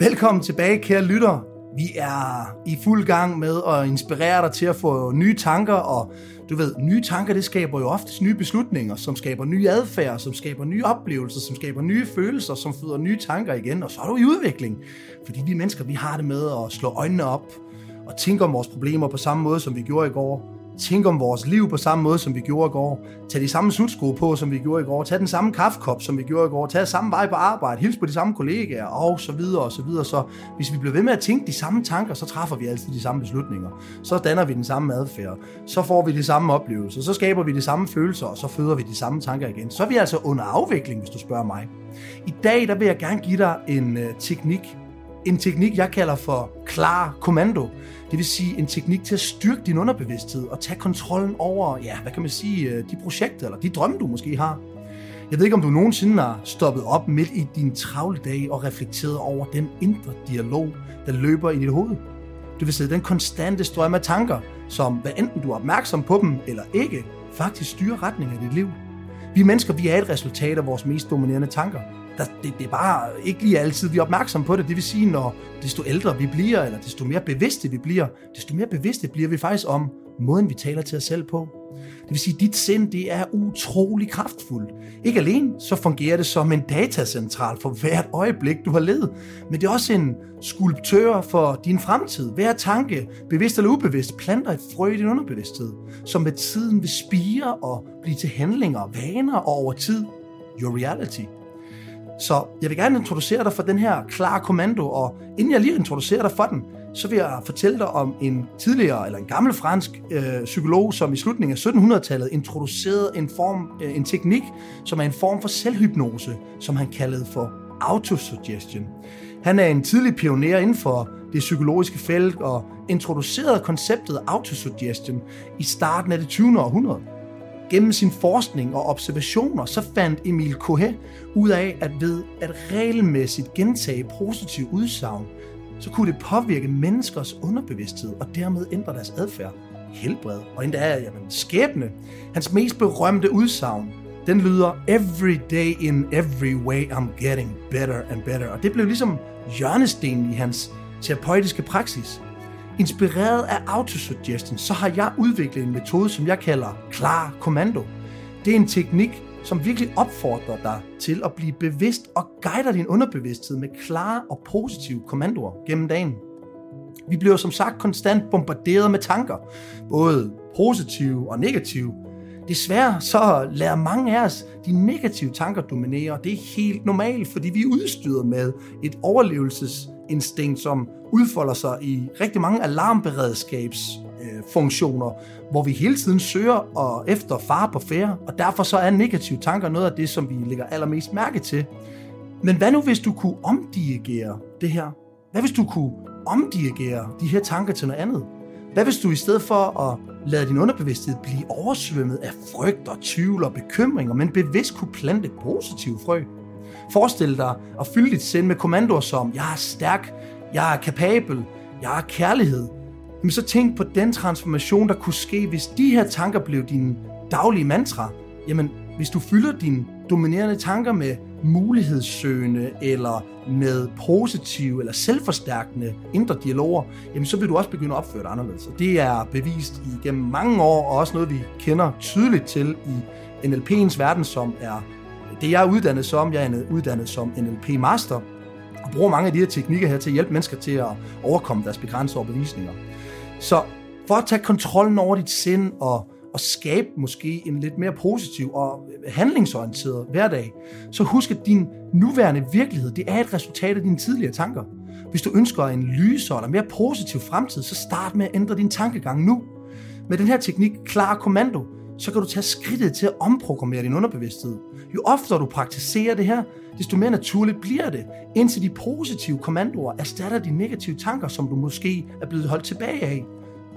Velkommen tilbage, kære lytter. Vi er i fuld gang med at inspirere dig til at få nye tanker, og du ved, nye tanker, det skaber jo oftest nye beslutninger, som skaber nye adfærd, som skaber nye oplevelser, som skaber nye følelser, som føder nye tanker igen, og så er du i udvikling. Fordi vi mennesker, vi har det med at slå øjnene op og tænke om vores problemer på samme måde, som vi gjorde i går. Tænke om vores liv på samme måde, som vi gjorde i går. Tag de samme sutsko på, som vi gjorde i går. Tag den samme kaffekop, som vi gjorde i går. Tag samme vej på arbejde. Hils på de samme kollegaer, og så videre, og så videre. Så hvis vi bliver ved med at tænke de samme tanker, så træffer vi altid de samme beslutninger. Så danner vi den samme adfærd. Så får vi de samme oplevelser. Så skaber vi de samme følelser, og så føder vi de samme tanker igen. Så er vi altså under afvikling, hvis du spørger mig. I dag, der vil jeg gerne give dig en øh, teknik, en teknik, jeg kalder for klar kommando. Det vil sige en teknik til at styrke din underbevidsthed og tage kontrollen over, ja, hvad kan man sige, øh, de projekter eller de drømme, du måske har. Jeg ved ikke, om du nogensinde har stoppet op midt i din travle dag og reflekteret over den indre dialog, der løber i dit hoved. Du vil se den konstante strøm af tanker, som hvad enten du er opmærksom på dem eller ikke, faktisk styrer retningen af dit liv. Vi mennesker, vi er et resultat af vores mest dominerende tanker. Der, det, det er bare ikke lige altid, vi er opmærksom på det. Det vil sige, når desto ældre vi bliver, eller desto mere bevidste vi bliver, desto mere bevidste bliver vi faktisk om måden, vi taler til os selv på. Det vil sige, at dit sind det er utrolig kraftfuldt. Ikke alene så fungerer det som en datacentral for hvert øjeblik, du har levet, men det er også en skulptør for din fremtid. Hver tanke, bevidst eller ubevidst, planter et frø i din underbevidsthed, som med tiden vil spire og blive til handlinger, vaner og over tid your reality. Så jeg vil gerne introducere dig for den her klare kommando, og inden jeg lige introducerer dig for den, så vil jeg fortælle dig om en tidligere, eller en gammel fransk øh, psykolog, som i slutningen af 1700-tallet introducerede en, form, øh, en teknik, som er en form for selvhypnose, som han kaldede for autosuggestion. Han er en tidlig pioner inden for det psykologiske felt og introducerede konceptet autosuggestion i starten af det 20. århundrede. Gennem sin forskning og observationer, så fandt Emil Cohe ud af, at ved at regelmæssigt gentage positiv udsagn, så kunne det påvirke menneskers underbevidsthed og dermed ændre deres adfærd, helbred og endda jamen, skæbne. Hans mest berømte udsagn, den lyder Every day in every way I'm getting better and better. Og det blev ligesom hjørnestenen i hans terapeutiske praksis. Inspireret af autosuggestion, så har jeg udviklet en metode, som jeg kalder klar kommando. Det er en teknik, som virkelig opfordrer dig til at blive bevidst og guider din underbevidsthed med klare og positive kommandoer gennem dagen. Vi bliver som sagt konstant bombarderet med tanker, både positive og negative. Desværre så lader mange af os de negative tanker dominere, og det er helt normalt, fordi vi er udstyret med et overlevelsesinstinkt, som udfolder sig i rigtig mange alarmberedskabsfunktioner, hvor vi hele tiden søger og efter fare på færre, og derfor så er negative tanker noget af det, som vi lægger allermest mærke til. Men hvad nu, hvis du kunne omdirigere det her? Hvad hvis du kunne omdirigere de her tanker til noget andet? Hvad hvis du i stedet for at lade din underbevidsthed blive oversvømmet af frygt og tvivl og bekymringer, men bevidst kunne plante positive frø? Forestil dig at fylde dit sind med kommandoer som, jeg er stærk, jeg er kapabel, jeg er kærlighed. Men så tænk på den transformation, der kunne ske, hvis de her tanker blev dine daglige mantra. Jamen, hvis du fylder dine dominerende tanker med mulighedssøgende eller med positive eller selvforstærkende indre dialoger, jamen så vil du også begynde at opføre dig anderledes. Og det er bevist igennem mange år, og også noget, vi kender tydeligt til i NLP'ens verden, som er det, jeg er uddannet som. Jeg er uddannet som NLP-master, og bruger mange af de her teknikker her til at hjælpe mennesker til at overkomme deres begrænsede overbevisninger. Så for at tage kontrollen over dit sind og, at skabe måske en lidt mere positiv og øh, handlingsorienteret hverdag, så husk, at din nuværende virkelighed, det er et resultat af dine tidligere tanker. Hvis du ønsker en lysere eller mere positiv fremtid, så start med at ændre din tankegang nu. Med den her teknik, klar kommando, så kan du tage skridtet til at omprogrammere din underbevidsthed. Jo oftere du praktiserer det her, desto mere naturligt bliver det, indtil de positive kommandoer erstatter de negative tanker, som du måske er blevet holdt tilbage af.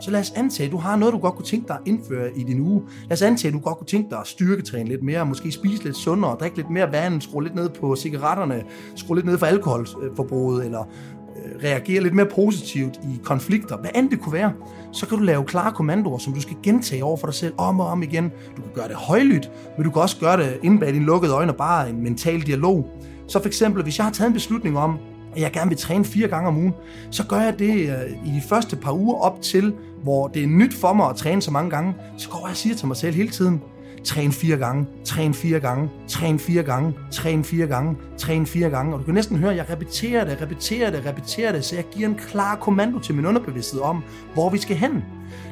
Så lad os antage, at du har noget, du godt kunne tænke dig at indføre i din uge. Lad os antage, at du godt kunne tænke dig at styrketræne lidt mere, måske spise lidt sundere, drikke lidt mere vand, skrue lidt ned på cigaretterne, skrue lidt ned for alkoholforbruget, øh, eller øh, reagere lidt mere positivt i konflikter, hvad end det kunne være, så kan du lave klare kommandoer, som du skal gentage over for dig selv om og om igen. Du kan gøre det højlydt, men du kan også gøre det inde bag dine lukkede øjne, bare en mental dialog. Så for eksempel, hvis jeg har taget en beslutning om, at jeg gerne vil træne fire gange om ugen, så gør jeg det øh, i de første par uger op til, hvor det er nyt for mig at træne så mange gange. Så går jeg og siger til mig selv hele tiden, træn fire gange, træn fire gange, træn fire gange, træn fire gange, træn fire gange. Og du kan næsten høre, at jeg repeterer det, repeterer det, repeterer det, så jeg giver en klar kommando til min underbevidsthed om, hvor vi skal hen.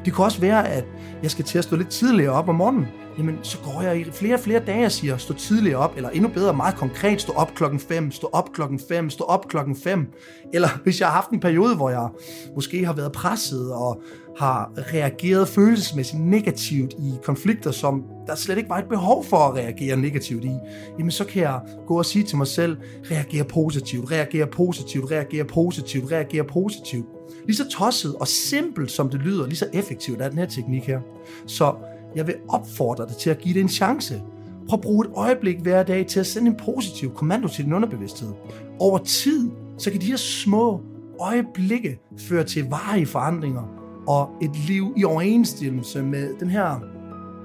Det kan også være, at jeg skal til at stå lidt tidligere op om morgenen jamen så går jeg i flere og flere dage og siger, stå tidligere op, eller endnu bedre, meget konkret, stå op klokken 5, stå op klokken 5, stå op klokken 5. Eller hvis jeg har haft en periode, hvor jeg måske har været presset og har reageret følelsesmæssigt negativt i konflikter, som der slet ikke var et behov for at reagere negativt i, jamen så kan jeg gå og sige til mig selv, reagere positivt, reagere positivt, reagere positivt, reagere positivt. Lige så tosset og simpelt som det lyder, lige så effektivt er den her teknik her. Så jeg vil opfordre dig til at give det en chance. Prøv at bruge et øjeblik hver dag til at sende en positiv kommando til din underbevidsthed. Over tid, så kan de her små øjeblikke føre til varige forandringer og et liv i overensstemmelse med den her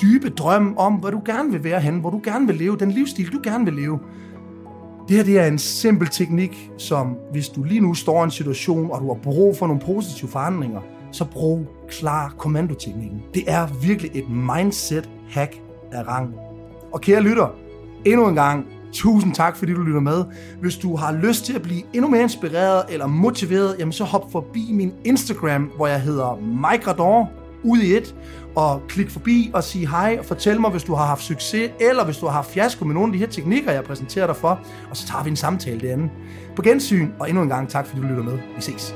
dybe drøm om, hvor du gerne vil være hen, hvor du gerne vil leve, den livsstil, du gerne vil leve. Det her det er en simpel teknik, som hvis du lige nu står i en situation, og du har brug for nogle positive forandringer, så brug klar kommandoteknikken. Det er virkelig et mindset hack af rang. Og kære lytter, endnu en gang, tusind tak, fordi du lytter med. Hvis du har lyst til at blive endnu mere inspireret eller motiveret, jamen så hop forbi min Instagram, hvor jeg hedder Mike Radon, ud i et, og klik forbi og sig hej, og fortæl mig, hvis du har haft succes, eller hvis du har haft fiasko med nogle af de her teknikker, jeg præsenterer dig for, og så tager vi en samtale derinde. På gensyn, og endnu en gang tak, fordi du lytter med. Vi ses.